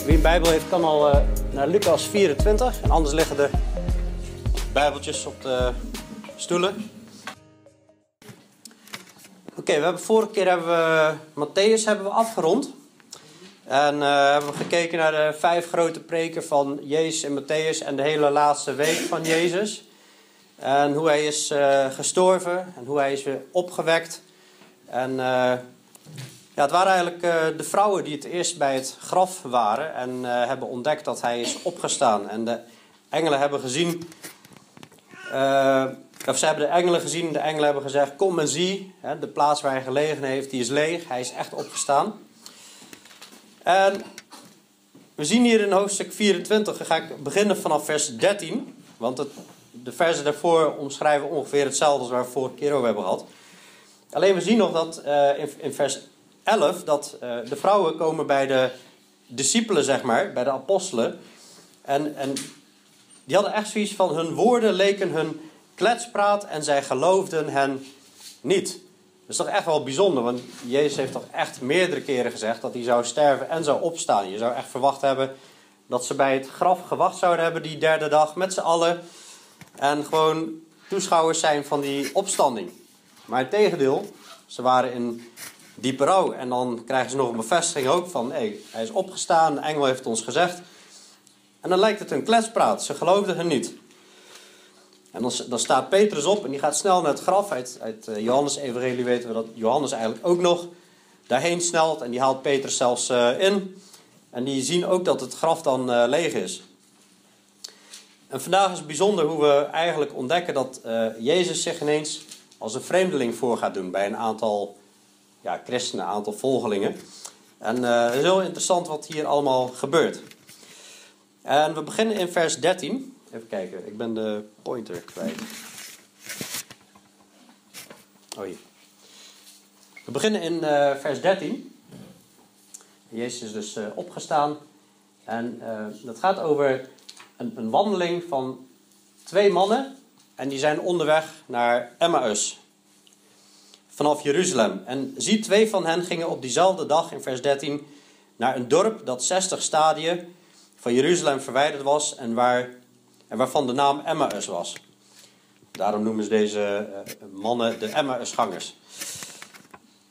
Wie een Bijbel heeft, kan al uh, naar Lucas 24. En anders liggen de Bijbeltjes op de stoelen. Oké, we hebben vorige keer hebben we Matthäus hebben we afgerond. En uh, hebben we gekeken naar de vijf grote preken van Jezus en Matthäus en de hele laatste week van Jezus. En hoe hij is uh, gestorven en hoe hij is weer opgewekt. En ja, het waren eigenlijk uh, de vrouwen die het eerst bij het graf waren en uh, hebben ontdekt dat hij is opgestaan. En de engelen hebben gezien, uh, of ze hebben de engelen gezien, de engelen hebben gezegd: Kom en zie, hè, de plaats waar hij gelegen heeft, die is leeg, hij is echt opgestaan. En we zien hier in hoofdstuk 24, dan ga ik beginnen vanaf vers 13, want het, de versen daarvoor omschrijven ongeveer hetzelfde als waar we vorige keer over hebben gehad. Alleen we zien nog dat in, in vers 11 dat uh, de vrouwen komen bij de discipelen, zeg maar, bij de apostelen. En, en die hadden echt zoiets van: hun woorden leken hun kletspraat en zij geloofden hen niet. Dat is toch echt wel bijzonder, want Jezus heeft toch echt meerdere keren gezegd dat hij zou sterven en zou opstaan. Je zou echt verwacht hebben dat ze bij het graf gewacht zouden hebben die derde dag met z'n allen. En gewoon toeschouwers zijn van die opstanding. Maar het tegendeel, ze waren in diepe rouw. En dan krijgen ze nog een bevestiging ook van, hé, hij is opgestaan, de engel heeft ons gezegd. En dan lijkt het een kletspraat, ze geloofden hem niet. En dan, dan staat Petrus op en die gaat snel naar het graf. Uit, uit Johannes Evangelie weten we dat Johannes eigenlijk ook nog daarheen snelt. En die haalt Petrus zelfs uh, in. En die zien ook dat het graf dan uh, leeg is. En vandaag is het bijzonder hoe we eigenlijk ontdekken dat Jezus zich ineens als een vreemdeling voor gaat doen bij een aantal ja, christenen, een aantal volgelingen. En uh, het is heel interessant wat hier allemaal gebeurt. En we beginnen in vers 13. Even kijken, ik ben de pointer kwijt. Oh hier. We beginnen in uh, vers 13. Jezus is dus uh, opgestaan. En dat gaat over een, een wandeling van twee mannen. En die zijn onderweg naar Emmaus vanaf Jeruzalem. En zie, twee van hen gingen op diezelfde dag, in vers 13, naar een dorp dat 60 stadien van Jeruzalem verwijderd was en, waar, en waarvan de naam Emmaus was. Daarom noemen ze deze uh, mannen de Emmausgangers.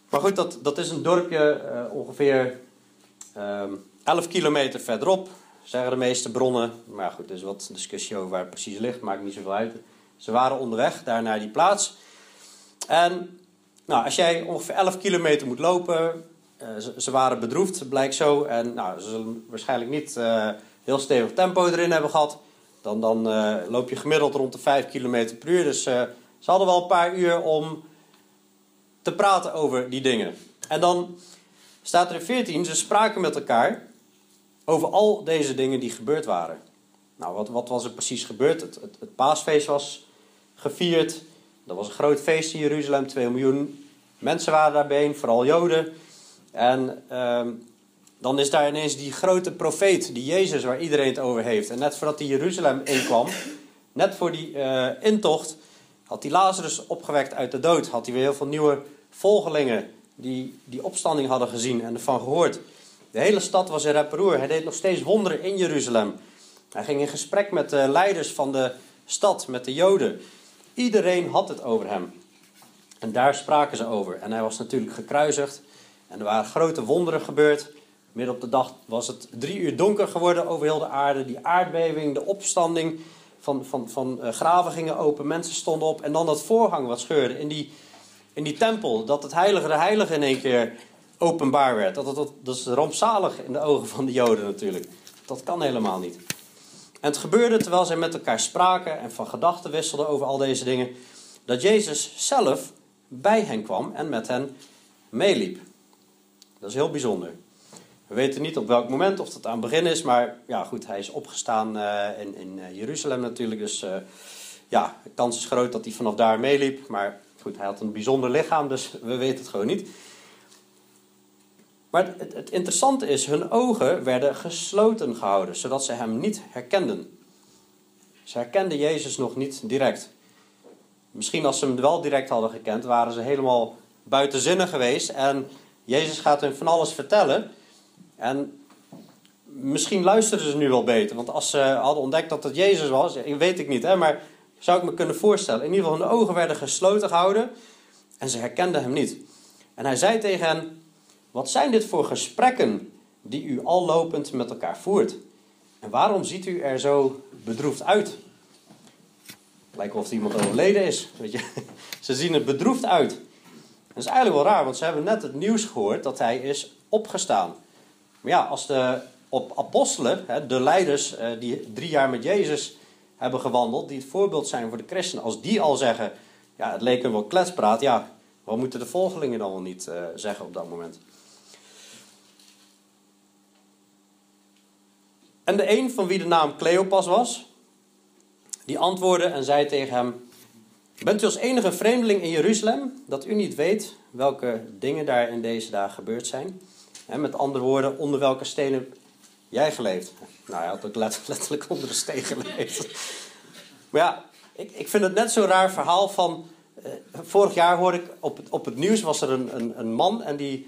Maar goed, dat, dat is een dorpje uh, ongeveer uh, 11 kilometer verderop, zeggen de meeste bronnen. Maar goed, er is wat discussie over waar het precies ligt, maakt niet zoveel uit. Ze waren onderweg daar naar die plaats. En nou, als jij ongeveer 11 kilometer moet lopen, uh, ze, waren bedroefd, blijkt zo. En nou, ze zullen waarschijnlijk niet uh, heel stevig tempo erin hebben gehad. Dan, dan uh, loop je gemiddeld rond de 5 kilometer per uur. Dus ze hadden wel een paar uur om te praten over die dingen. En dan staat er in 14, ze spraken met elkaar over al deze dingen die gebeurd waren. Nou, wat, wat was er precies gebeurd? Het, het, het paasfeest was gevierd. Dat was een groot feest in Jeruzalem, 2 miljoen mensen waren daarbij, vooral Joden. En uh, dan is daar ineens die grote profeet, die Jezus, waar iedereen het over heeft. En net voordat hij Jeruzalem inkwam, net voor die uh, intocht, had hij Lazarus opgewekt uit de dood. Had hij weer heel veel nieuwe volgelingen die die opstanding hadden gezien en ervan gehoord. De hele stad was in rep Hij deed nog steeds wonderen in Jeruzalem. Hij ging in gesprek met de leiders van de stad, met de Joden. Iedereen had het over hem. En daar spraken ze over. En hij was natuurlijk gekruisigd. En er waren grote wonderen gebeurd. Midden op de dag was het drie uur donker geworden over heel de aarde. Die aardbeving, de opstanding van, van, van uh, graven gingen open. Mensen stonden op. En dan dat voorhang wat scheurde in die, in die tempel. Dat het heilige de heilige in één keer openbaar werd. Dat, dat, dat is rampzalig in de ogen van de Joden natuurlijk. Dat kan helemaal niet. En het gebeurde terwijl zij met elkaar spraken en van gedachten wisselden over al deze dingen, dat Jezus zelf bij hen kwam en met hen meeliep. Dat is heel bijzonder. We weten niet op welk moment, of dat aan het begin is, maar ja, goed, hij is opgestaan uh, in, in uh, Jeruzalem natuurlijk. Dus uh, ja, de kans is groot dat hij vanaf daar meeliep. Maar goed, hij had een bijzonder lichaam, dus we weten het gewoon niet. Maar het, het, interessante is, hun ogen werden gesloten gehouden, zodat ze hem niet herkenden. Ze herkenden Jezus nog niet direct. Misschien als ze hem wel direct hadden gekend, waren ze helemaal buiten zinnen geweest. En Jezus gaat hun van alles vertellen. En misschien luisterden ze nu wel beter. Want als ze hadden ontdekt dat het Jezus was, weet ik niet, hè, maar zou ik me kunnen voorstellen. In ieder geval, hun ogen werden gesloten gehouden en ze herkenden hem niet. En hij zei tegen hen: Wat zijn dit voor gesprekken die u al lopend met elkaar voert? En waarom ziet u er zo bedroefd uit? Lijkt of iemand overleden is. Weet je? Ze zien er bedroefd uit. Dat is eigenlijk wel raar, want ze hebben net het nieuws gehoord dat hij is opgestaan. Maar ja, als de op apostelen, de leiders eh, die drie jaar met Jezus hebben gewandeld, die het voorbeeld zijn voor de christenen, als die al zeggen, ja, het leek hem wel kletspraat, ja, wat moeten de volgelingen dan wel niet uh, zeggen op dat moment? En de een van wie de naam Cleopas was, die antwoordde en zei tegen hem: Bent u als enige vreemdeling in Jeruzalem dat u niet weet welke dingen daar in deze dagen gebeurd zijn? En met andere woorden, onder welke stenen jij geleefd? Nou, hij had ook letterlijk onder de steen geleefd. Maar ja, ik, ik vind het net zo'n raar verhaal van. Eh, vorig jaar hoorde ik op, op het nieuws was er een, een, een man en die.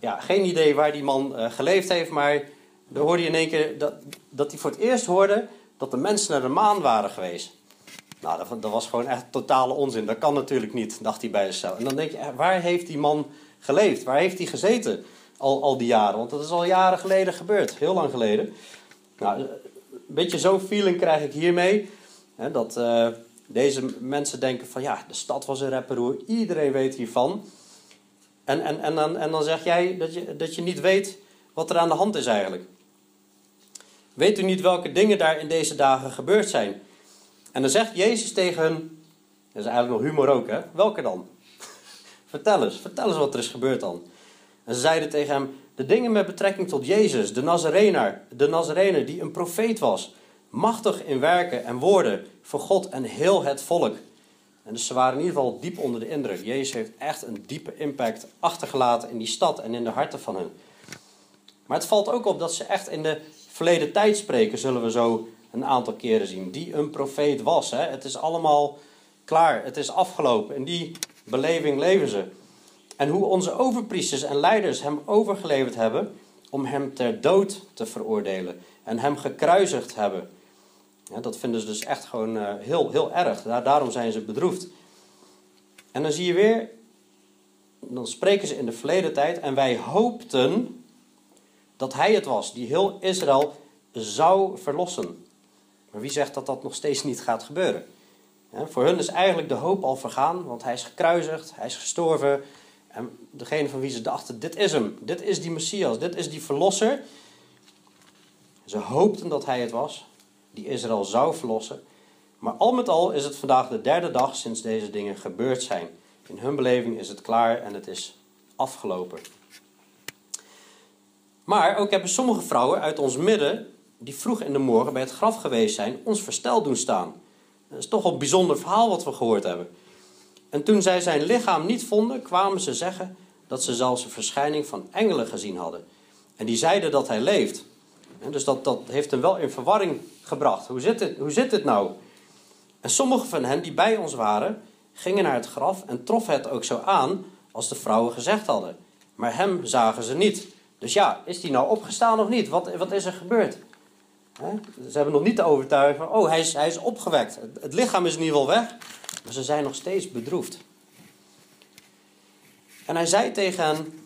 ja, geen idee waar die man uh, geleefd heeft, maar dan hoorde je in één keer dat, dat hij voor het eerst hoorde dat de mensen naar de maan waren geweest. Nou, dat, was gewoon echt totale onzin. Dat kan natuurlijk niet, dacht hij bij zichzelf. En dan denk je, eh, waar heeft die man geleefd? Waar heeft hij gezeten al, al die jaren? Want dat is al jaren geleden gebeurd, heel lang geleden. Nou, een beetje zo'n feeling krijg ik hiermee. Hè, dat uh, deze mensen denken van ja, de stad was een rapperoer, iedereen weet hiervan. En, en, en, dan, en dan zeg jij dat je, dat je niet weet wat er aan de hand is eigenlijk. Weet u niet welke dingen daar in deze dagen gebeurd zijn? En dan zegt Jezus tegen hun, dat is eigenlijk nog humor ook hè, welke dan? vertel eens, vertel eens wat er is gebeurd dan. En ze zeiden tegen hem, de dingen met betrekking tot Jezus, de Nazarener, de Nazarener die een profeet was, machtig in werken en woorden voor God en heel het volk. En dus ze waren in ieder geval diep onder de indruk. Jezus heeft echt een diepe impact achtergelaten in die stad en in de harten van hen. Maar het valt ook op dat ze echt in de verleden tijd spreken, zullen we zo een aantal keren zien. Die een profeet was. Hè? Het is allemaal klaar, het is afgelopen. In die beleving leven ze. En hoe onze overpriesters en leiders hem overgeleverd hebben om hem ter dood te veroordelen en hem gekruisigd hebben. Dat vinden ze dus echt gewoon uh, heel, heel erg. Daar, daarom zijn ze bedroefd. En dan zie je weer, dan spreken ze in de verleden tijd en wij hoopten dat hij het was die heel Israël zou verlossen. Maar wie zegt dat dat nog steeds niet gaat gebeuren? voor hun is eigenlijk de hoop al vergaan, want hij is gekruisigd, hij is gestorven. En degene van wie ze dachten, dit is hem, dit is die Messias, dit is die verlosser. Ze hoopten dat hij het was, die Israël zou verlossen. Maar al met al is het vandaag de derde dag sinds deze dingen gebeurd zijn. In hun beleving is het klaar en het is afgelopen. Maar ook hebben sommige vrouwen uit ons midden, die vroeg in de morgen bij het graf geweest zijn, ons versteld doen staan. Dat is toch een bijzonder verhaal wat we gehoord hebben. En toen zij zijn lichaam niet vonden, kwamen ze zeggen dat ze zelfs een verschijning van engelen gezien hadden. En die zeiden dat hij leeft. Dus dat, dat heeft hem wel in verwarring gebracht. Hoe zit, het, hoe zit het nou? En sommige van hen die bij ons waren, gingen naar het graf en troffen het ook zo aan als de vrouwen gezegd hadden. Maar hem zagen ze niet. Dus ja, is die nou opgestaan of niet? Wat, wat is er gebeurd? Ze hebben nog niet de overtuiging oh, hij is, hij is opgewekt. Het, lichaam is in ieder geval weg, maar ze zijn nog steeds bedroefd. En hij zei tegen hen,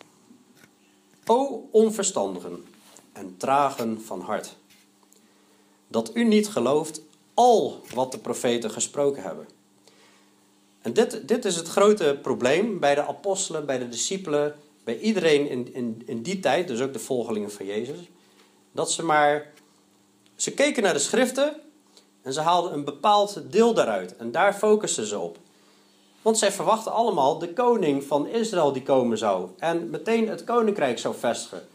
o onverstandigen en tragen van hart, dat u niet gelooft al wat de profeten gesproken hebben. En dit, dit is het grote probleem bij de apostelen, bij de discipelen, bij iedereen in, in, in die tijd, dus ook de volgelingen van Jezus, dat ze maar. Ze keken naar de schriften en ze haalden een bepaald deel daaruit. En daar focusten ze op. Want zij verwachten allemaal de koning van Israël die komen zou. En meteen het koninkrijk zou vestigen.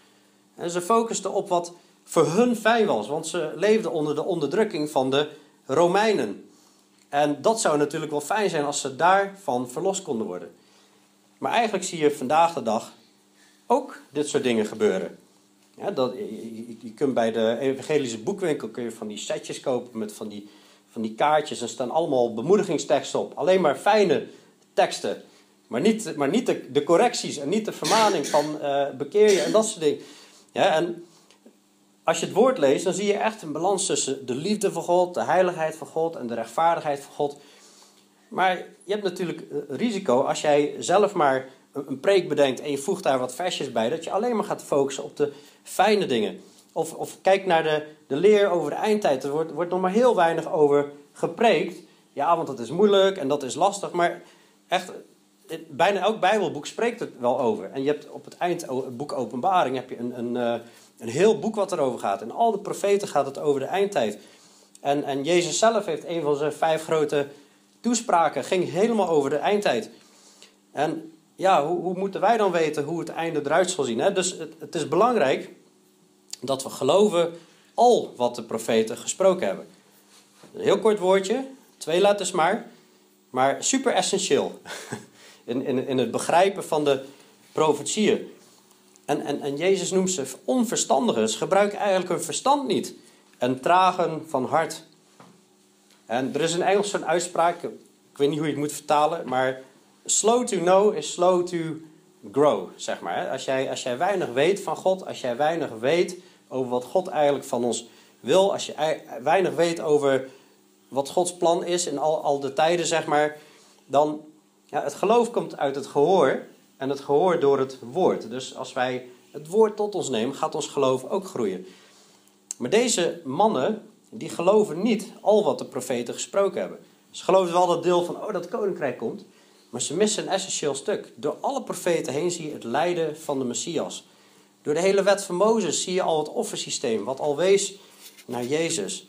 En ze focusten op wat voor hun fijn was. Want ze leefden onder de onderdrukking van de Romeinen. En dat zou natuurlijk wel fijn zijn als ze daarvan verlost konden worden. Maar eigenlijk zie je vandaag de dag ook dit soort dingen gebeuren. Ja, dat, je, kunt bij de evangelische boekwinkel kun je van die setjes kopen met van die, van die kaartjes. Er staan allemaal bemoedigingsteksten op. Alleen maar fijne teksten. Maar niet, maar niet de, correcties en niet de vermaning van uh, bekeer je en dat soort dingen. Ja, en als je het woord leest, dan zie je echt een balans tussen de liefde van God, de heiligheid van God en de rechtvaardigheid van God. Maar je hebt natuurlijk risico als jij zelf maar een preek bedenkt en je voegt daar wat versjes bij, dat je alleen maar gaat focussen op de fijne dingen. Of, of kijk naar de, de leer over de eindtijd. Er wordt, wordt nog maar heel weinig over gepreekt. Ja, want dat is moeilijk en dat is lastig. Maar echt, bijna elk Bijbelboek spreekt het wel over. En je hebt op het eind, boek Openbaring, heb je een, een, eh, een heel boek wat erover gaat. En al de profeten gaat het over de eindtijd. En, en Jezus zelf heeft een van zijn vijf grote toespraken, ging helemaal over de eindtijd. En ja, hoe, hoe moeten wij dan weten hoe het einde eruit zal zien? Hè? Dus het, het is belangrijk dat we geloven al wat de profeten gesproken hebben. Een heel kort woordje, twee letters maar, maar super essentieel in, in, in het begrijpen van de profetieën. En, en, en Jezus noemt ze onverstandigen. Ze gebruiken eigenlijk hun verstand niet. En tragen van hart. En er is in Engels zo'n uitspraak, ik weet niet hoe je het moet vertalen, maar slow to know is slow to grow, zeg maar. Als jij, als jij weinig weet van God, als jij weinig weet over wat God eigenlijk van ons wil, als je weinig weet over wat Gods plan is in al, al de tijden, zeg maar, dan, ja, het geloof komt uit het gehoor en het gehoor door het woord. Dus als wij het woord tot ons nemen, gaat ons geloof ook groeien. Maar deze mannen, die geloven niet al wat de profeten gesproken hebben. Ze geloven wel dat deel van, oh, dat koninkrijk komt. Maar ze missen een essentieel stuk. Door alle profeten heen zie je het lijden van de Messias. Door de hele wet van Mozes zie je al het offersysteem, wat al wees naar Jezus.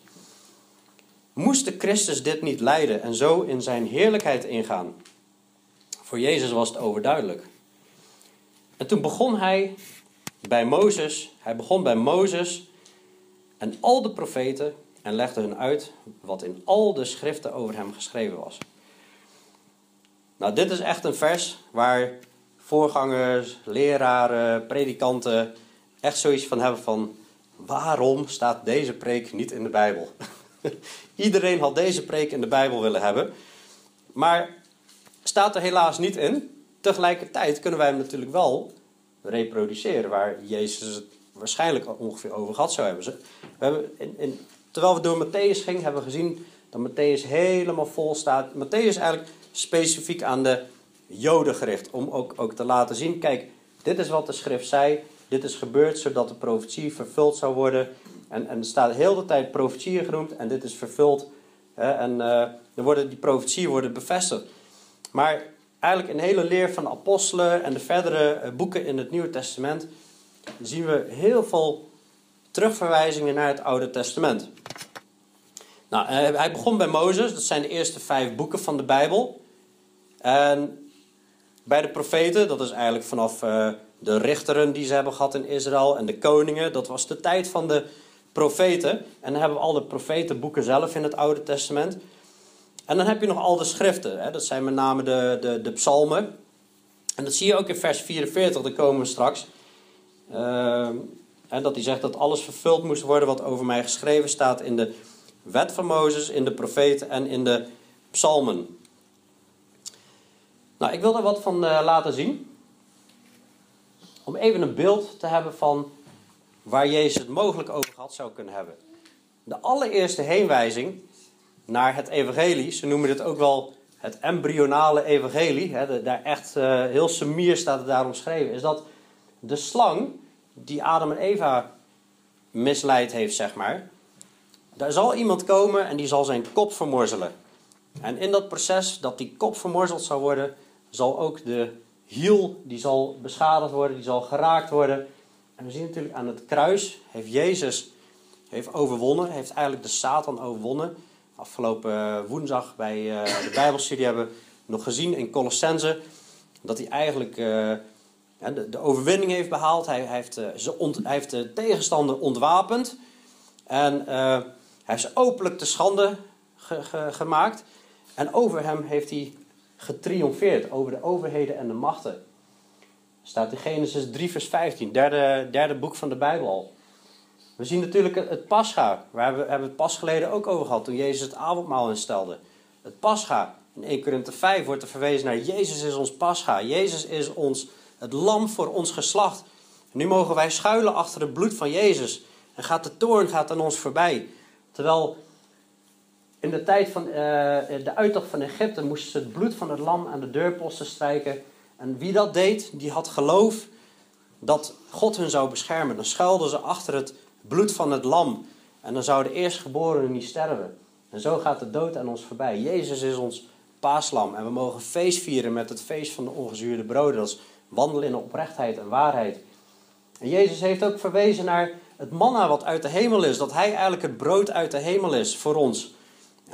Moest de Christus dit niet lijden en zo in zijn heerlijkheid ingaan? Voor Jezus was het overduidelijk. En toen begon hij bij Mozes, hij begon bij Mozes en al de profeten en legde hun uit wat in al de schriften over hem geschreven was. Nou, dit is echt een vers waar voorgangers, leraren, predikanten echt zoiets van hebben van waarom staat deze preek niet in de Bijbel? Iedereen had deze preek in de Bijbel willen hebben, maar staat er helaas niet in. Tegelijkertijd kunnen wij hem natuurlijk wel reproduceren, waar Jezus het waarschijnlijk ongeveer over gehad zou hebben. We hebben in, terwijl we door Matthäus gingen, hebben we gezien dat Matthäus helemaal vol staat. Matthäus eigenlijk specifiek aan de Joden gericht. Om ook, ook te laten zien: kijk, dit is wat de schrift zei. Dit is gebeurd zodat de profetie vervuld zou worden. En, en er staat heel de tijd profetieën genoemd en dit is vervuld. Hè, en uh, worden die profetieën worden bevestigd. Maar eigenlijk een hele leer van de apostelen en de verdere eh, boeken in het Nieuwe Testament zien we heel veel terugverwijzingen naar het Oude Testament. Nou, eh, hij begon bij Mozes, dat zijn de eerste vijf boeken van de Bijbel. En bij de profeten, dat is eigenlijk vanaf uh, de richteren die ze hebben gehad in Israël en de koningen, dat was de tijd van de profeten. En dan hebben we al de profetenboeken zelf in het Oude Testament. En dan heb je nog al de schriften, hè? dat zijn met name de, de, de psalmen. En dat zie je ook in vers 44, daar komen we straks. Uh, en dat hij zegt dat alles vervuld moest worden wat over mij geschreven staat in de wet van Mozes, in de profeten en in de psalmen. Nou, ik wil er wat van uh, laten zien. Om even een beeld te hebben van waar Jezus het mogelijk over gehad zou kunnen hebben. De allereerste heenwijzing naar het evangelie, ze noemen dit ook wel het embryonale evangelie, hè, daar echt uh, heel semier staat het daar omschreven, is dat de slang die Adam en Eva misleid heeft, zeg maar, daar zal iemand komen en die zal zijn kop vermorzelen. En in dat proces dat die kop vermorzeld zal worden, zal ook de hiel, die zal beschadigd worden, die zal geraakt worden. En we zien natuurlijk aan het kruis, heeft Jezus heeft overwonnen, heeft eigenlijk de Satan overwonnen. Afgelopen eh, woensdag bij eh, de Bijbelstudie hebben we nog gezien in Colossense dat hij eigenlijk uh, de, overwinning heeft behaald. Hij heeft de tegenstander ontwapend. En hij heeft ze openlijk te schande gemaakt. En over hem heeft hij getriomfeerd, over de overheden en de machten. Staat in Genesis 3, vers 15, derde, derde boek van de Bijbel al. We zien natuurlijk het Pascha, waar we hebben het pas geleden ook over gehad, toen Jezus het avondmaal instelde. Het Pascha, in 1 Korinthe 5 wordt er verwezen naar Jezus is ons Pascha. Jezus is ons, het lam voor ons geslacht. nu mogen wij schuilen achter het bloed van Jezus. en gaat de toorn gaat aan ons voorbij. Terwijl in de tijd van uh, de uittocht van Egypte moesten ze het bloed van het lam aan de deurposten strijken. En wie dat deed, die had geloof dat God hun zou beschermen. Dan schuilden ze achter het bloed van het lam. En dan zou de eerstgeborene niet sterven. En zo gaat de dood aan ons voorbij. Jezus is ons paaslam. En we mogen feest vieren met het feest van de ongezuurde broden. Dat is wandelen in oprechtheid en waarheid. En Jezus heeft ook verwezen naar het manna wat uit de hemel is. Dat hij eigenlijk het brood uit de hemel is voor ons.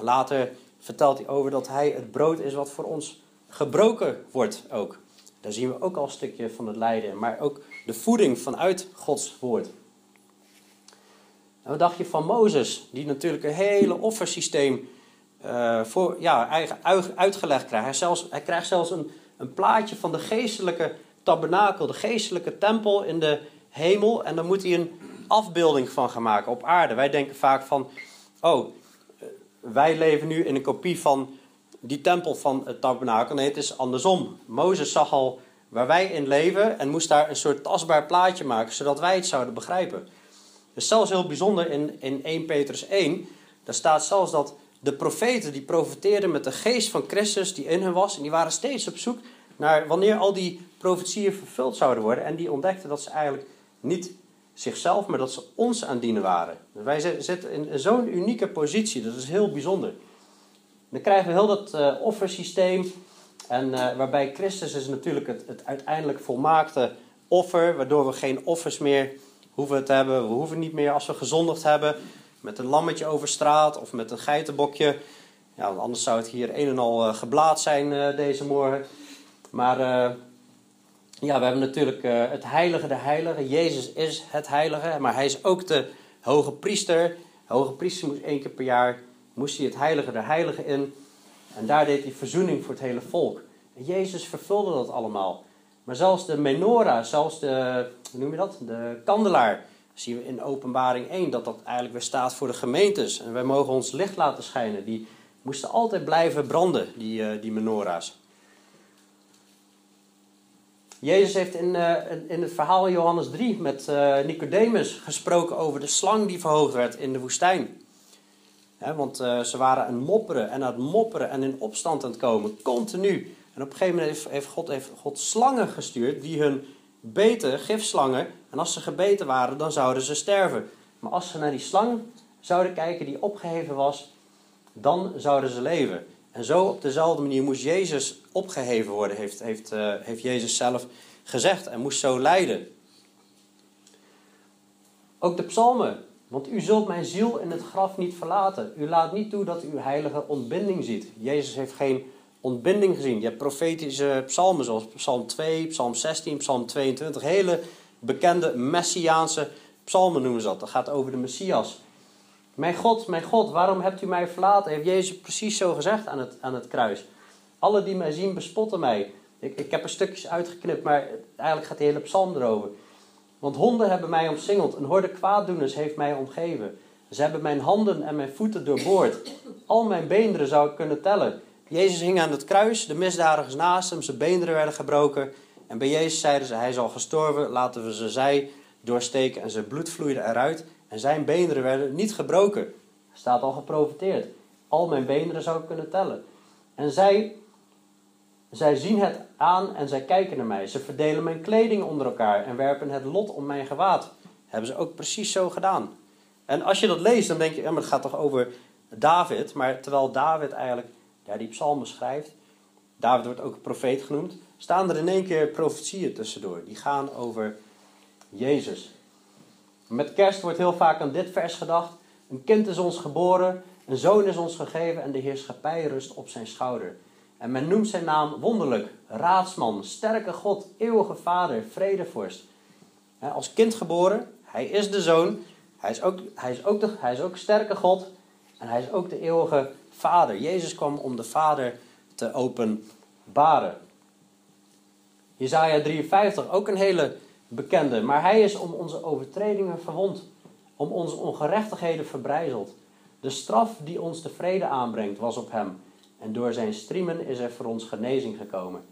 Later vertelt hij over dat hij het brood is wat voor ons gebroken wordt ook. Daar zien we ook al een stukje van het lijden. Maar ook de voeding vanuit Gods woord. En wat dacht je van Mozes, die natuurlijk een hele offersysteem uh, voor, ja, uitgelegd krijgt. Hij, zelfs, hij krijgt zelfs een, een plaatje van de geestelijke tabernakel, de geestelijke tempel in de hemel. En daar moet hij een afbeelding van gaan maken op aarde. Wij denken vaak van, oh, eh, wij leven nu in een kopie van die tempel van het tabernakel. Nee, het is andersom. Mozes zag al waar wij in leven en moest daar een soort tastbaar plaatje maken, zodat wij het zouden begrijpen. Dus zelfs heel bijzonder in, in 1 Petrus 1, daar staat zelfs dat de profeten die profeteerden met de geest van Christus die in hen was, en die waren steeds op zoek naar wanneer al die profetieën vervuld zouden worden. En die ontdekten dat ze eigenlijk niet zichzelf, maar dat ze ons aan dienen waren. Wij zitten in zo'n unieke positie, dat is heel bijzonder. Dan krijgen we heel dat uh, offersysteem, en, uh, waarbij Christus is natuurlijk het, het uiteindelijk volmaakte offer, waardoor we geen offers meer hoeven te hebben. We hoeven niet meer als we gezondigd hebben met een lammetje over straat of met een geitenbokje. Ja, anders zou het hier een en al uh, geblaad zijn deze morgen. Maar ja, we hebben natuurlijk het heilige de heilige. Jezus is het heilige, maar hij is ook de hoge priester. De hoge priester moest één keer per jaar moest hij het heilige de heilige in. En daar deed hij verzoening voor het hele volk. Jezus vervulde dat allemaal. Maar zelfs de menorah, zelfs de, hoe noem je dat? De kandelaar, zien we in openbaring 1 dat dat eigenlijk weer staat voor de gemeentes. En wij mogen ons licht laten schijnen. Die moesten altijd blijven branden, die, uh, die menorahs. Jezus heeft in, uh, in het verhaal Johannes 3 met uh, Nicodemus gesproken over de slang die verhoogd werd in de woestijn. want ze waren aan het mopperen en aan het mopperen en in opstand aan het komen, continu. En op een gegeven moment heeft, God, heeft God slangen gestuurd die hun beten, gifslangen. En als ze gebeten waren, dan zouden ze sterven. Maar als ze naar die slang zouden kijken die opgeheven was, dan zouden ze leven. En zo op dezelfde manier moest Jezus opgeheven worden, heeft, heeft, uh, heeft Jezus zelf gezegd. En moest zo lijden. Ook de psalmen. Want u zult mijn ziel in het graf niet verlaten. U laat niet toe dat u heilige ontbinding ziet. Jezus heeft geen ontbinding gezien. Je hebt profetische psalmen zoals Psalm 2, Psalm 16, Psalm 22. Hele bekende messiaanse psalmen noemen ze dat. Dat gaat over de Messias. Mijn God, mijn God, waarom hebt u mij verlaten? Heeft Jezus precies zo gezegd aan het, aan het kruis. Alle die mij zien bespotten mij. Ik, ik heb er stukjes uitgeknipt, maar eigenlijk gaat die hele psalm erover. Want honden hebben mij omsingeld. Een horde kwaaddoeners heeft mij omgeven. Ze hebben mijn handen en mijn voeten doorboord. Al mijn beenderen zou ik kunnen tellen. Jezus hing aan het kruis, de misdadigers naast hem, zijn beenderen werden gebroken. En bij Jezus zeiden ze, hij is al gestorven, laten we zijn zij doorsteken. En zijn bloed vloeide eruit en zijn beenderen werden niet gebroken. Staat al geprofiteerd. Al mijn beenderen zou ik kunnen tellen. En zij, zij zien het aan en zij kijken naar mij. Ze verdelen mijn kleding onder elkaar en werpen het lot om mijn gewaad. Hebben ze ook precies zo gedaan. En als je dat leest, dan denk je, ja, maar het gaat toch over David. Maar terwijl David eigenlijk ja, die psalmen schrijft, David wordt ook profeet genoemd, staan er in één keer profetieën tussendoor. Die gaan over Jezus. Met kerst wordt heel vaak aan dit vers gedacht. Een kind is ons geboren, een zoon is ons gegeven en de heerschappij rust op zijn schouder. En men noemt zijn naam wonderlijk, raadsman, sterke God, eeuwige vader, vredevorst. Als kind geboren, hij is de zoon, hij is ook, hij is ook, de, hij is ook sterke God en hij is ook de eeuwige Vader. Jezus kwam om de Vader te openbaren. Jezaja 53, ook een hele bekende. Maar hij is om onze overtredingen verwond, om onze ongerechtigheden verbrijzeld. De straf die ons de vrede aanbrengt was op hem. En door zijn striemen is er voor ons genezing gekomen.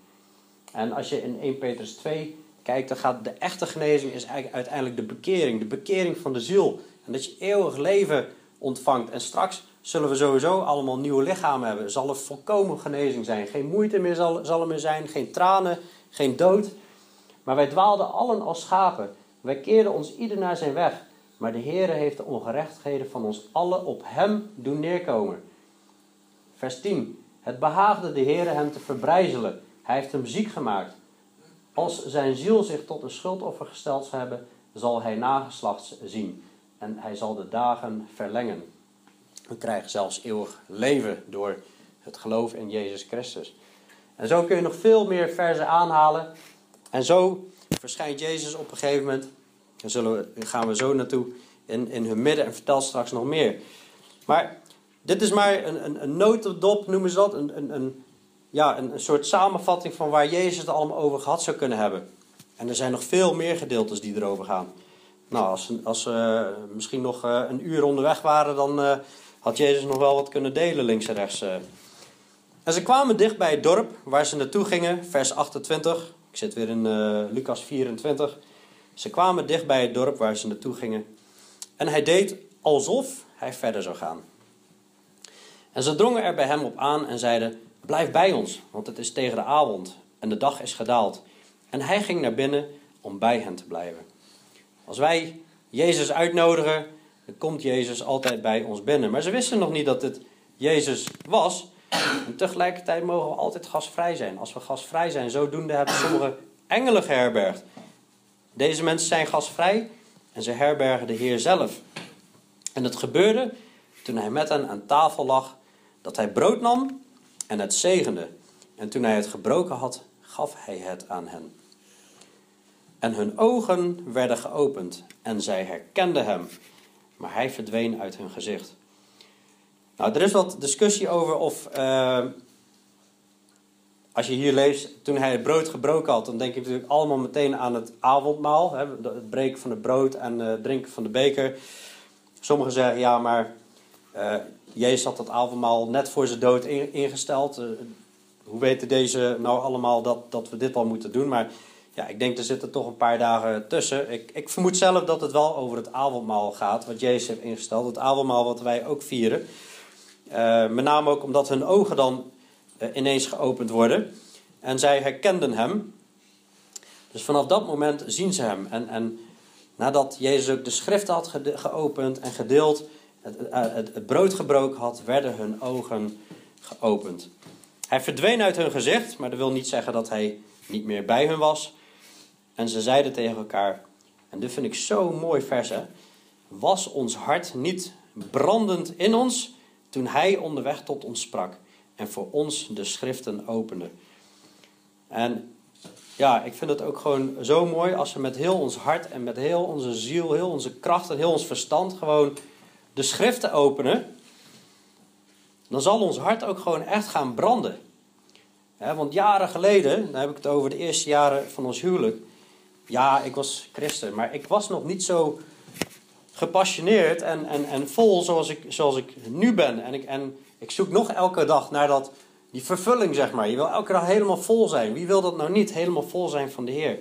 En als je in 1 Petrus 2 kijkt, dan gaat de echte genezing is uiteindelijk de bekering. De bekering van de ziel. En dat je eeuwig leven ontvangt. En straks zullen we sowieso allemaal nieuwe lichamen hebben. Zal er volkomen genezing zijn. Geen moeite meer zal, zal er meer zijn. Geen tranen, geen dood. Maar wij dwaalden allen als schapen. Wij keerden ons ieder naar zijn weg. Maar de Heere heeft de ongerechtigheden van ons allen op hem doen neerkomen. Vers 10. Het behaagde de Heere hem te verbrijzelen. Hij heeft hem ziek gemaakt. Als zijn ziel zich tot een schuldoffer gesteld zou hebben, zal hij nageslacht zien. En hij zal de dagen verlengen. We krijgen zelfs eeuwig leven door het geloof in Jezus Christus. En zo kun je nog veel meer verzen aanhalen. En zo verschijnt Jezus op een gegeven moment. Daar zullen we, gaan we zo naartoe in, in hun midden en vertel straks nog meer. Maar dit is maar een, een, een notendop, noemen ze dat. Een, een, een, ja, een, soort samenvatting van waar Jezus het allemaal over gehad zou kunnen hebben. En er zijn nog veel meer gedeeltes die erover gaan. Nou, als, als ze uh, misschien nog uh, een uur onderweg waren, dan uh, had Jezus nog wel wat kunnen delen links en rechts. En ze kwamen dicht bij het dorp waar ze naartoe gingen, vers 28. Ik zit weer in Lucas 24. Ze kwamen dicht bij het dorp waar ze naartoe gingen. En hij deed alsof hij verder zou gaan. En ze drongen er bij hem op aan en zeiden: Blijf bij ons, want het is tegen de avond en de dag is gedaald. En hij ging naar binnen om bij hen te blijven. Als wij Jezus uitnodigen, dan komt Jezus altijd bij ons binnen. Maar ze wisten nog niet dat het Jezus was. En tegelijkertijd mogen we altijd gastvrij zijn. Als we gastvrij zijn, zodoende hebben sommige engelen geherbergd. Deze mensen zijn gastvrij en ze herbergen de Heer zelf. En het gebeurde toen hij met hen aan tafel lag, dat hij brood nam en het zegende. En toen hij het gebroken had, gaf hij het aan hen. En hun ogen werden geopend en zij herkenden hem, maar hij verdween uit hun gezicht. Nou, er is wat discussie over of, uh, als je hier leest, toen hij het brood gebroken had, dan denk je natuurlijk allemaal meteen aan het avondmaal, hè, het breken van het brood en het drinken van de beker. Sommigen zeggen ja, maar uh, Jezus had dat avondmaal net voor zijn dood ingesteld. Uh, hoe weten deze nou allemaal dat, dat we dit al moeten doen? Maar ja, ik denk er zitten toch een paar dagen tussen. Ik, ik vermoed zelf dat het wel over het avondmaal gaat, wat Jezus heeft ingesteld. Het avondmaal wat wij ook vieren. Uh, met name ook omdat hun ogen dan uh, ineens geopend worden. En zij herkenden hem. Dus vanaf dat moment zien ze hem. En, en nadat Jezus ook de schrift had geopend en gedeeld, het, het, het brood gebroken had, werden hun ogen geopend. Hij verdween uit hun gezicht, maar dat wil niet zeggen dat hij niet meer bij hun was. En ze zeiden tegen elkaar, en dit vind ik zo'n mooi vers, hè? was ons hart niet brandend in ons toen hij onderweg tot ons sprak en voor ons de schriften opende. En ja, ik vind het ook gewoon zo mooi als we met heel ons hart en met heel onze ziel, heel onze kracht en heel ons verstand gewoon de schriften openen. Dan zal ons hart ook gewoon echt gaan branden. want jaren geleden, dan heb ik het over de eerste jaren van ons huwelijk. Ja, ik was christen, maar ik was nog niet zo gepassioneerd en, en, en vol zoals ik, zoals ik nu ben. En ik, en ik zoek nog elke dag naar dat, die vervulling, zeg maar. Je wil elke dag helemaal vol zijn. Wie wil dat nou niet, helemaal vol zijn van de Heer?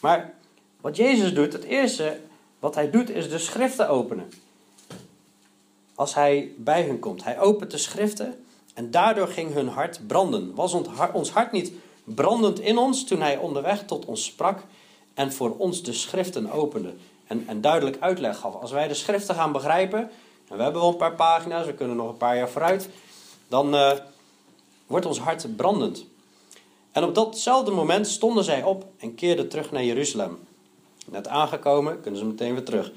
Maar wat Jezus doet, het eerste wat hij doet, is de schriften openen. Als hij bij hen komt. Hij opent de schriften en daardoor ging hun hart branden. Was ons hart niet brandend in ons toen hij onderweg tot ons sprak en voor ons de schriften opende en, en duidelijk uitleg gaf. Als wij de schriften gaan begrijpen, en we hebben wel een paar pagina's, we kunnen nog een paar jaar vooruit, dan uh, wordt ons hart brandend. En op datzelfde moment stonden zij op en keerden terug naar Jeruzalem. Net aangekomen, kunnen ze meteen weer terug.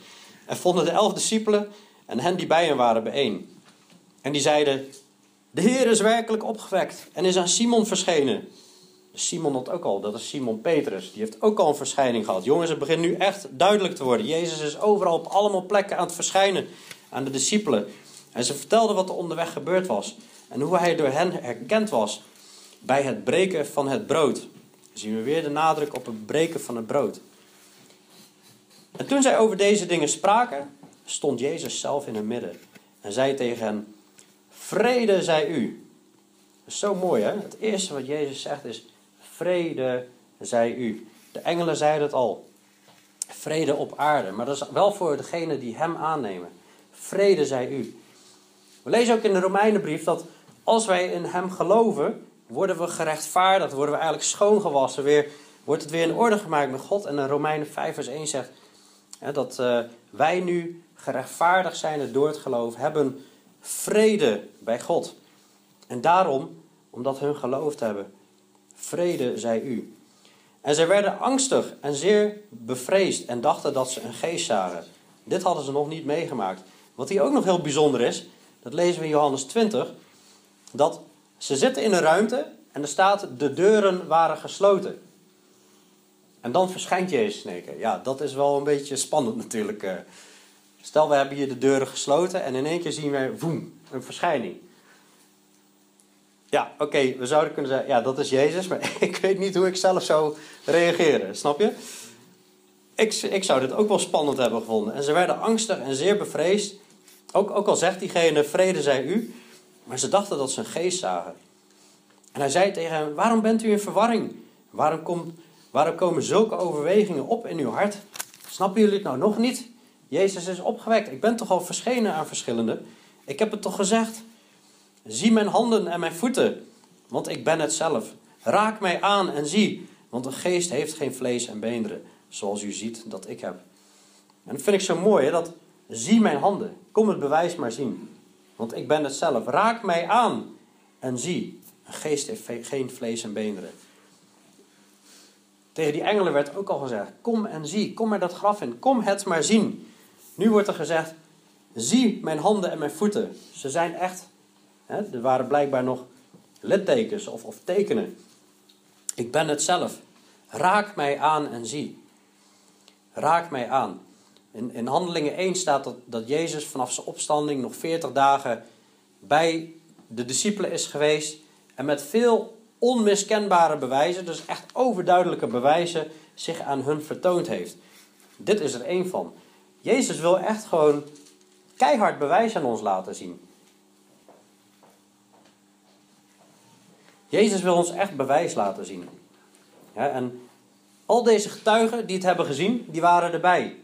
En vonden de elf discipelen en hen die bij hen waren bijeen. En die zeiden: De Heer is werkelijk opgewekt en is aan Simon verschenen. Simon had ook al, dat is Simon Petrus. Die heeft ook al een verschijning gehad. Jongens, het begint nu echt duidelijk te worden. Jezus is overal op allemaal plekken aan het verschijnen aan de discipelen. En ze vertelden wat er onderweg gebeurd was. En hoe hij door hen herkend was bij het breken van het brood. Dan zien we weer de nadruk op het breken van het brood. En toen zij over deze dingen spraken, stond Jezus zelf in het midden. En zei tegen hen, vrede zij u. Dat is zo mooi hè. Het eerste wat Jezus zegt is, vrede zij u. De engelen zeiden het al. Vrede op aarde. Maar dat is wel voor degenen die hem aannemen. Vrede zij u. We lezen ook in de Romeinenbrief dat als wij in hem geloven, worden we gerechtvaardigd, worden we eigenlijk schoongewassen. Weer, wordt het weer in orde gemaakt met God. En in Romeinen 5 vers 1 zegt hè, dat uh, wij nu gerechtvaardigd zijn door het geloof, hebben vrede bij God. En daarom, omdat hun geloofd hebben, vrede zij u. En zij werden angstig en zeer bevreesd en dachten dat ze een geest zagen. Dit hadden ze nog niet meegemaakt. Wat hier ook nog heel bijzonder is, dat lezen we in Johannes 20, dat ze zitten in een ruimte en er staat de deuren waren gesloten. En dan verschijnt Jezus keer. Ja, dat is wel een beetje spannend natuurlijk. Eh. Stel, we hebben hier de deuren gesloten en in één keer zien we, woem, een verschijning. Ja, oké, we zouden kunnen zeggen, ja, dat is Jezus, maar ik weet niet hoe ik zelf zou reageren, snap je? Ik, ik zou dit ook wel spannend hebben gevonden. En ze werden angstig en zeer bevreesd. Ook, ook al zegt diegene, vrede zij u. Maar ze dachten dat ze een geest zagen. En hij zei tegen hen, waarom bent u in verwarring? Waarom, waarom komen zulke overwegingen op in uw hart? Snappen jullie het nou nog niet? Jezus is opgewekt. Ik ben toch al verschenen aan verschillende. Ik heb het toch gezegd? Zie mijn handen en mijn voeten, want ik ben het zelf. Raak mij aan en zie, want een geest heeft geen vlees en beenderen, zoals u ziet dat ik heb. En dat vind ik zo mooi, hè, dat zie mijn handen. Kom het bewijs maar zien, want ik ben het zelf. Raak mij aan en zie, een geest heeft geen vlees en beenderen. Tegen die engelen werd ook al gezegd: Kom en zie, kom maar dat graf in, kom het maar zien. Nu wordt er gezegd: Zie mijn handen en mijn voeten. Ze zijn echt er waren blijkbaar nog littekens of, of tekenen. Ik ben het zelf. Raak mij aan en zie. Raak mij aan. In, in Handelingen 1 staat dat, dat Jezus vanaf zijn opstanding nog 40 dagen bij de discipelen is geweest. En met veel onmiskenbare bewijzen, dus echt overduidelijke bewijzen, zich aan hun vertoond heeft. Dit is er één van. Jezus wil echt gewoon keihard bewijs aan ons laten zien. Jezus wil ons echt bewijs laten zien. Ja, en al deze getuigen die het hebben gezien, die waren erbij.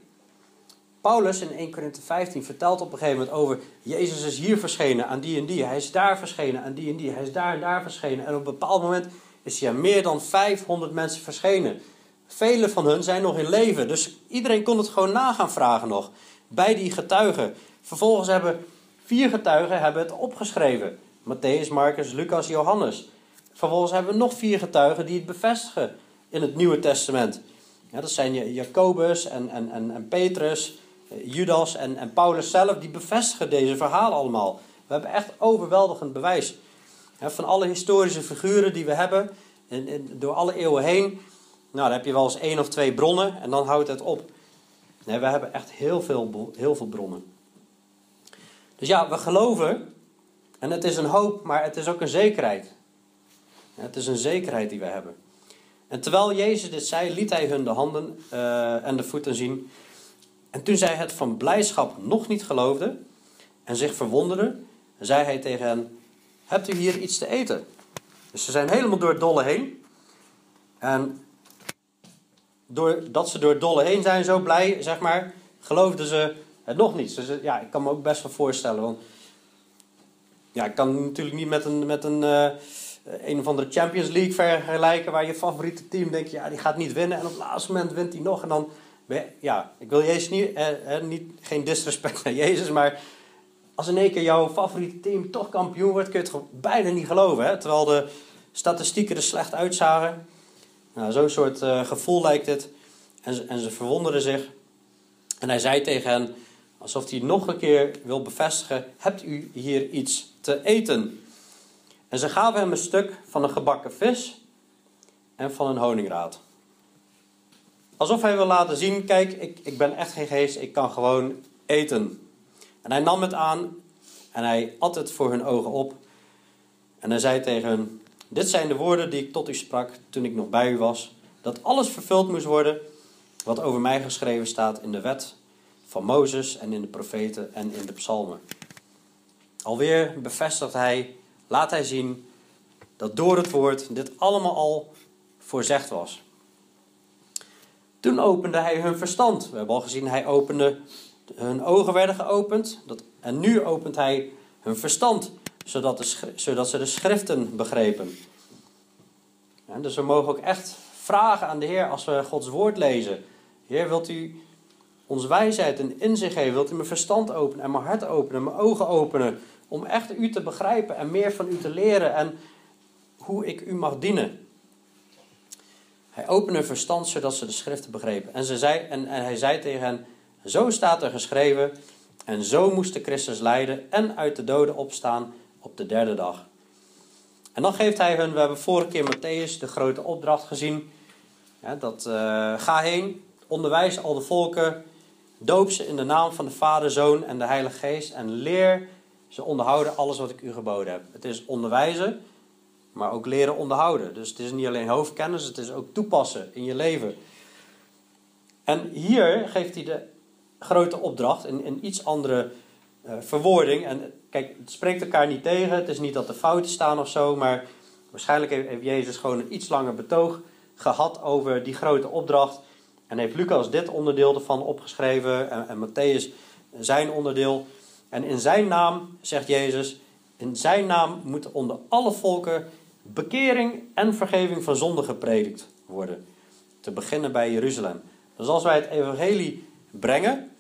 Paulus in 1 Korinthe 15 vertelt op een gegeven moment over... Jezus is hier verschenen aan die en die. Hij is daar verschenen aan die en die. Hij is daar en daar verschenen. En op een bepaald moment is hij meer dan 500 mensen verschenen. Vele van hun zijn nog in leven. Dus iedereen kon het gewoon na gaan vragen nog. Bij die getuigen. Vervolgens hebben vier getuigen hebben het opgeschreven. Matthäus, Marcus, Lucas, Johannes. Vervolgens hebben we nog vier getuigen die het bevestigen in het Nieuwe Testament. Dat zijn Jacobus en, en, en, en Petrus, eh, Judas en, en Paulus zelf, die bevestigen deze verhalen allemaal. We hebben echt overweldigend bewijs. Van alle historische figuren die we hebben, in, in, door alle eeuwen heen, nou, dan heb je wel eens één of twee bronnen en dan houdt het op. Nee, we hebben echt heel veel, heel veel bronnen. Dus ja, we geloven, en het is een hoop, maar het is ook een zekerheid. Het is een zekerheid die we hebben. En terwijl Jezus dit zei, liet hij hun de handen uh, en de voeten zien. En toen zij het van blijdschap nog niet geloofden en zich verwonderden, zei hij tegen hen: Hebt u hier iets te eten? Dus ze zijn helemaal door het dolle heen. En doordat ze door het dolle heen zijn, zo blij, zeg maar, geloofden ze het nog niet. Dus ja, ik kan me ook best wel voorstellen. Want ja, ik kan natuurlijk niet met een, met een, uh, een of andere Champions League vergelijken waar je favoriete team denkt, ja, die gaat niet winnen. En op het laatste moment wint hij nog. En dan, ja, ik wil Jezus niet, eh, eh, niet geen disrespect naar Jezus, maar als in één keer jouw favoriete team toch kampioen wordt, kun je het bijna niet geloven. Hè? Terwijl de statistieken er slecht uitzagen. Nou, zo'n soort uh, gevoel lijkt het. En en ze verwonderden zich. En hij zei tegen hen, alsof hij nog een keer wil bevestigen: Hebt u hier iets te eten? En ze gaven hem een stuk van een gebakken vis en van een honingraad. Alsof hij wil laten zien: kijk, ik, ik ben echt geen geest, ik kan gewoon eten. En hij nam het aan en hij at het voor hun ogen op. En hij zei tegen hen: Dit zijn de woorden die ik tot u sprak toen ik nog bij u was: dat alles vervuld moest worden wat over mij geschreven staat in de wet van Mozes en in de profeten en in de psalmen. Alweer bevestigt hij laat hij zien dat door het woord dit allemaal al voorzegd was. Toen opende hij hun verstand. We hebben al gezien, hij opende, hun ogen werden geopend. Dat, en nu opent hij hun verstand, zodat, zodat ze de schriften begrepen. Dus we mogen ook echt vragen aan de Heer als we Gods woord lezen. Heer, wilt u ons wijsheid en inzicht geven? Wilt u mijn verstand openen en mijn hart openen en mijn ogen openen? Om echt u te begrijpen en meer van u te leren en hoe ik u mag dienen. Hij opende hun verstand zodat ze de schriften begrepen. En, ze zei, en, hij zei tegen hen, zo staat er geschreven, en zo moest de Christus lijden en uit de doden opstaan op de derde dag. En dan geeft hij hun, we hebben vorige keer Matthäus de grote opdracht gezien. Dat uh, ga heen, onderwijs al de volken, doop ze in de naam van de Vader, Zoon en de Heilige Geest en leer ze onderhouden alles wat ik u geboden heb. Het is onderwijzen, maar ook leren onderhouden. Dus het is niet alleen hoofdkennis, het is ook toepassen in je leven. En hier geeft hij de grote opdracht in, in iets andere uh, verwoording. En kijk, het spreekt elkaar niet tegen. Het is niet dat er fouten staan of zo, maar waarschijnlijk heeft, heeft Jezus gewoon een iets langer betoog gehad over die grote opdracht. En heeft Lucas dit onderdeel ervan opgeschreven en, en Matthäus zijn onderdeel. En in zijn naam, zegt Jezus, in zijn naam moet onder alle volken bekering en vergeving van zonde gepredikt worden. Te beginnen bij Jeruzalem. Dus als wij het evangelie brengen,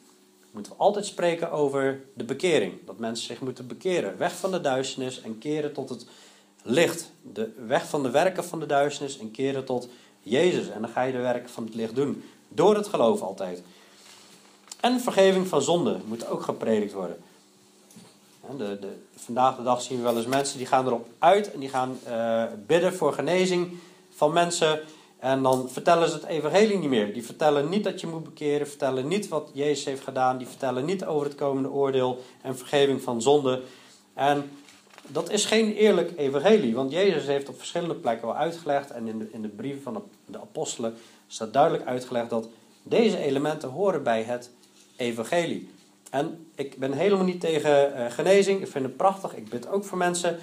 moeten we altijd spreken over de bekering. Dat mensen zich moeten bekeren. Weg van de duisternis en keren tot het licht. De weg van de werken van de duisternis en keren tot Jezus. En dan ga je de werken van het licht doen. Door het geloof altijd. En vergeving van zonde moet ook gepredikt worden. De, vandaag de dag zien we wel eens mensen die gaan erop uit en die gaan uh, bidden voor genezing van mensen. En dan vertellen ze het evangelie niet meer. Die vertellen niet dat je moet bekeren, vertellen niet wat Jezus heeft gedaan, die vertellen niet over het komende oordeel en vergeving van zonde. En dat is geen eerlijk evangelie, want Jezus heeft op verschillende plekken al uitgelegd en in de, in de brieven van de apostelen staat duidelijk uitgelegd dat deze elementen horen bij het evangelie. En ik ben helemaal niet tegen uh, genezing. Ik vind het prachtig. Ik bid ook voor mensen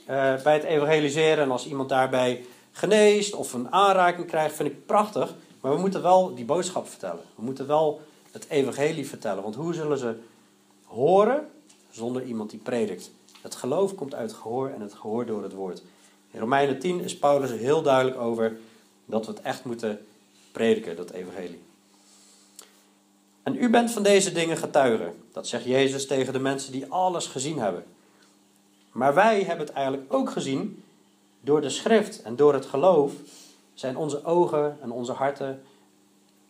uh, bij het evangeliseren. En als iemand daarbij geneest of een aanraking krijgt, vind ik prachtig. Maar we moeten wel die boodschap vertellen. We moeten wel het evangelie vertellen. Want hoe zullen ze horen zonder iemand die predikt? Het geloof komt uit gehoor en het gehoor door het woord. In Romeinen 10 is Paulus er heel duidelijk over dat we het echt moeten prediken, dat evangelie. En u bent van deze dingen getuige. Dat zegt Jezus tegen de mensen die alles gezien hebben. Maar wij hebben het eigenlijk ook gezien door de schrift en door het geloof zijn onze ogen en onze harten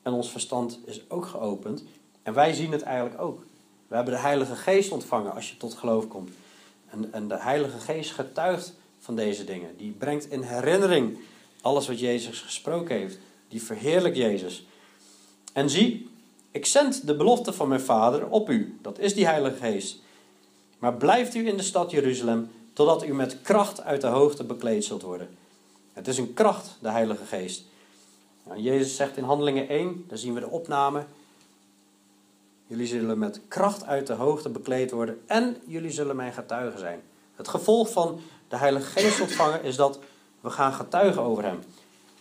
en ons verstand is ook geopend. En wij zien het eigenlijk ook. We hebben de Heilige Geest ontvangen als je tot geloof komt. En, en de Heilige Geest getuigt van deze dingen. Die brengt in herinnering alles wat Jezus gesproken heeft. Die verheerlijkt Jezus. En zie, ik zend de belofte van mijn Vader op u. Dat is die Heilige Geest. Maar blijft u in de stad Jeruzalem totdat u met kracht uit de hoogte bekleed zult worden. Het is een kracht, de Heilige Geest. Nou, Jezus zegt in Handelingen 1, daar zien we de opname. Jullie zullen met kracht uit de hoogte bekleed worden en jullie zullen mijn getuigen zijn. Het gevolg van de Heilige Geest ontvangen is dat we gaan getuigen over Hem.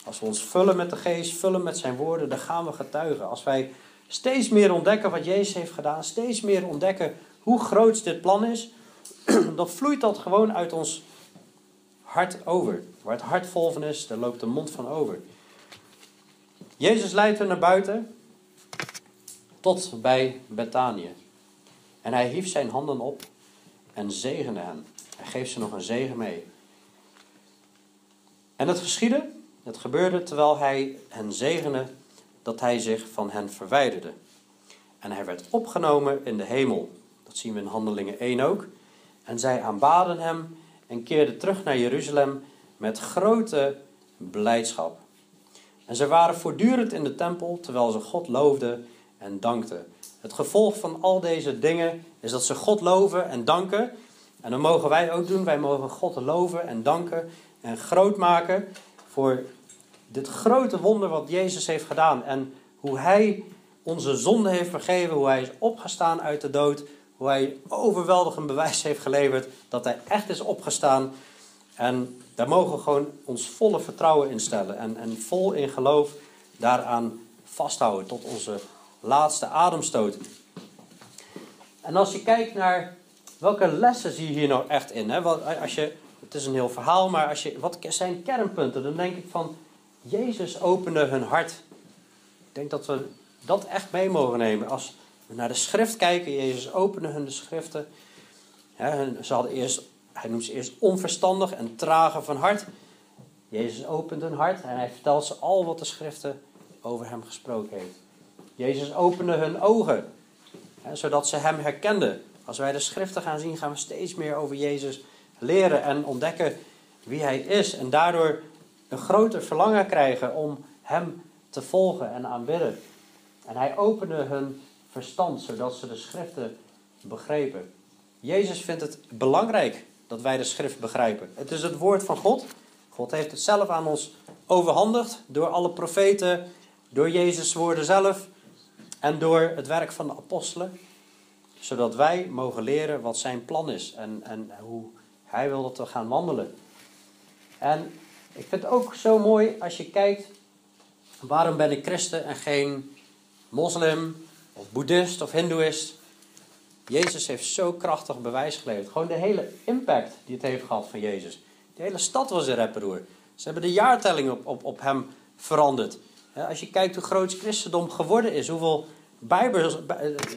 Als we ons vullen met de Geest, vullen met Zijn woorden, dan gaan we getuigen. Als wij steeds meer ontdekken wat Jezus heeft gedaan, steeds meer ontdekken hoe groot dit plan is, dan vloeit dat gewoon uit ons hart over. Waar het hart vol van is, daar loopt de mond van over. Jezus leidt hen naar buiten tot bij Betanië. En hij hief zijn handen op en zegende hen. Hij geeft ze nog een zegen mee. En het geschiedde, het gebeurde terwijl hij hen zegende, dat hij zich van hen verwijderde. En hij werd opgenomen in de hemel. Dat zien we in Handelingen 1 ook. En zij aanbaden hem en keerden terug naar Jeruzalem met grote blijdschap. En ze waren voortdurend in de tempel terwijl ze God loofden en dankten. Het gevolg van al deze dingen is dat ze God loven en danken. En dat mogen wij ook doen. Wij mogen God loven en danken en groot maken voor dit grote wonder wat Jezus heeft gedaan. En hoe Hij onze zonde heeft vergeven, hoe Hij is opgestaan uit de dood, hoe hij overweldigend bewijs heeft geleverd dat hij echt is opgestaan. En daar mogen we gewoon ons volle vertrouwen in stellen. En, en vol in geloof daaraan vasthouden tot onze laatste ademstoot. En als je kijkt naar welke lessen zie je hier nou echt in? Hè? Als je, het is een heel verhaal, maar als je, wat zijn kernpunten? Dan denk ik van, Jezus opende hun hart. Ik denk dat we dat echt mee mogen nemen. Als we naar de schrift kijken, Jezus opende hun de schriften. ze hadden eerst, hij noemt ze eerst onverstandig en trage van hart. Jezus opent hun hart en hij vertelt ze al wat de schriften over hem gesproken heeft. Jezus opende hun ogen, zodat ze hem herkenden. Als wij de schriften gaan zien, gaan we steeds meer over Jezus leren en ontdekken wie hij is. En daardoor een groter verlangen krijgen om hem te volgen en aanbidden. En hij opende hun verstand, zodat ze de schriften begrepen. Jezus vindt het belangrijk dat wij de schrift begrijpen. Het is het woord van God. God heeft het zelf aan ons overhandigd door alle profeten, door Jezus' woorden zelf en door het werk van de apostelen. Zodat wij mogen leren wat zijn plan is en, en hoe hij wil dat we gaan wandelen. En ik vind het ook zo mooi als je kijkt, waarom ben ik christen en geen moslim of boeddhist of hindoeïst? Jezus heeft zo krachtig bewijs geleverd. Gewoon de hele impact die het heeft gehad van Jezus. De hele stad was een rapperoer. Ze hebben de jaartelling op, op, op hem veranderd. Als je kijkt hoe groot christendom geworden is, hoeveel bijbels,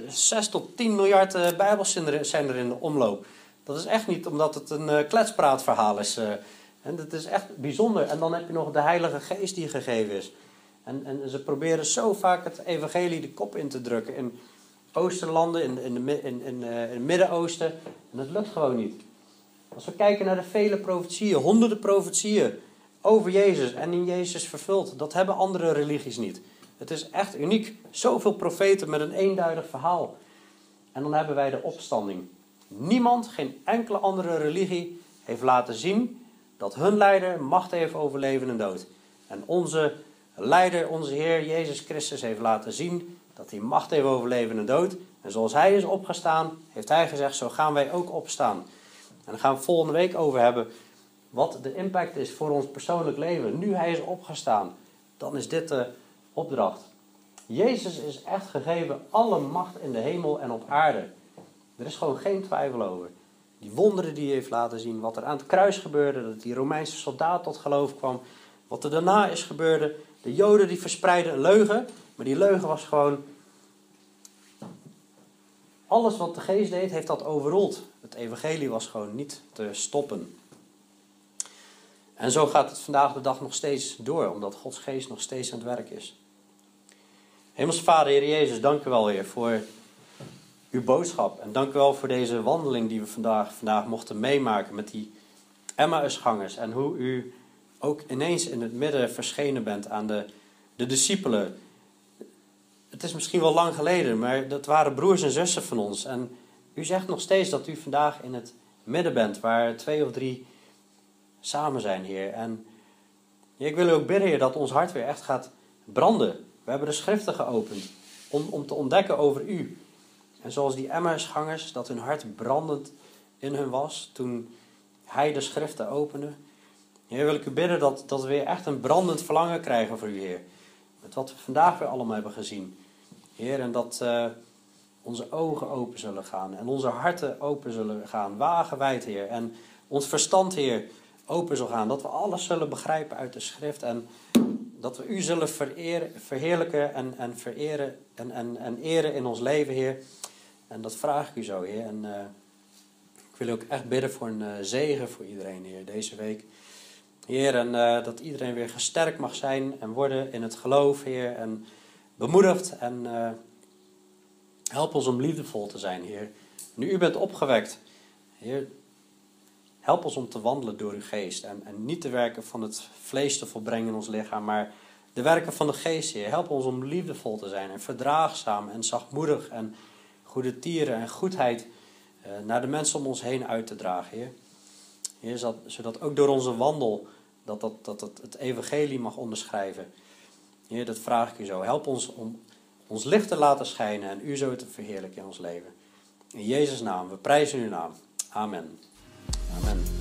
6 tot 10 miljard eh, bijbels zijn er in de omloop. Dat is echt niet omdat het een eh, kletspraatverhaal is. Eh. En dat is echt bijzonder. En dan heb je nog de Heilige Geest die gegeven is. En, en ze proberen zo vaak het evangelie de kop in te drukken. In oosterlanden, in, in, de, in, in, het Midden-Oosten. En dat lukt gewoon niet. Als we kijken naar de vele profetieën, honderden profetieën over Jezus en in Jezus vervuld, dat hebben andere religies niet. Het is echt uniek. Zoveel profeten met een eenduidig verhaal. En dan hebben wij de opstanding. Niemand, geen enkele andere religie heeft laten zien dat hun leider macht heeft over leven en dood. En onze leider, onze Heer Jezus Christus, heeft laten zien dat hij macht heeft over leven en dood. En zoals hij is opgestaan, heeft hij gezegd, zo gaan wij ook opstaan. En daar gaan we volgende week over hebben wat de impact is voor ons persoonlijk leven. Nu hij is opgestaan, dan is dit de opdracht. Jezus is echt gegeven alle macht in de hemel en op aarde. Er is gewoon geen twijfel over. Die wonderen die hij heeft laten zien, wat er aan het kruis gebeurde, dat die Romeinse soldaat tot geloof kwam, wat er daarna is gebeurde. De Joden die verspreidden een leugen, maar die leugen was gewoon alles wat de geest deed, heeft dat overrold. Het evangelie was gewoon niet te stoppen. En zo gaat het vandaag de dag nog steeds door, omdat Gods geest nog steeds aan het werk is. Hemels Vader, Heer Jezus, dank u wel weer voor uw boodschap. En dank u wel voor deze wandeling die we vandaag, vandaag mochten meemaken met die Emmausgangers. En hoe u ook ineens in het midden verschenen bent aan de, de discipelen het is misschien wel lang geleden, maar dat waren broers en zussen van ons. En u zegt nog steeds dat u vandaag in het midden bent, waar twee of drie samen zijn, Heer. En ik wil u ook bidden, Heer, dat ons hart weer echt gaat branden. We hebben de schriften geopend om, om te ontdekken over u. En zoals die Emmausgangers, dat hun hart brandend in hun was toen hij de schriften opende. Heer, wil ik u bidden dat, dat we weer echt een brandend verlangen krijgen voor u, Heer. Met wat we vandaag weer allemaal hebben gezien. Heer, en dat uh, onze ogen open zullen gaan en onze harten open zullen gaan, wagenwijd, Heer. En ons verstand, Heer, open zal gaan. Dat we alles zullen begrijpen uit de schrift en dat we U zullen verheerlijken en, en vereren en, en, en eren in ons leven, Heer. En dat vraag ik U zo, Heer. En uh, ik wil ook echt bidden voor een uh, zegen voor iedereen, Heer, deze week. Heer, en uh, dat iedereen weer gesterkt mag zijn en worden in het geloof, Heer. En bemoedigd en help ons om liefdevol te zijn, Heer. Nu u bent opgewekt, Heer, help ons om te wandelen door uw geest. En, en niet de werken van het vlees te volbrengen in ons lichaam, maar de werken van de geest, Heer. Help ons om liefdevol te zijn en verdraagzaam en zachtmoedig en goede tieren en goedheid uh, naar de mensen om ons heen uit te dragen, Heer. Heer, zodat ook door onze wandel dat, dat, dat, dat het evangelie mag onderschrijven. Heer, dat vraag ik u zo. Help ons om ons licht te laten schijnen en u zo te verheerlijken in ons leven. In Jezus' naam, we prijzen uw naam. Amen. Amen.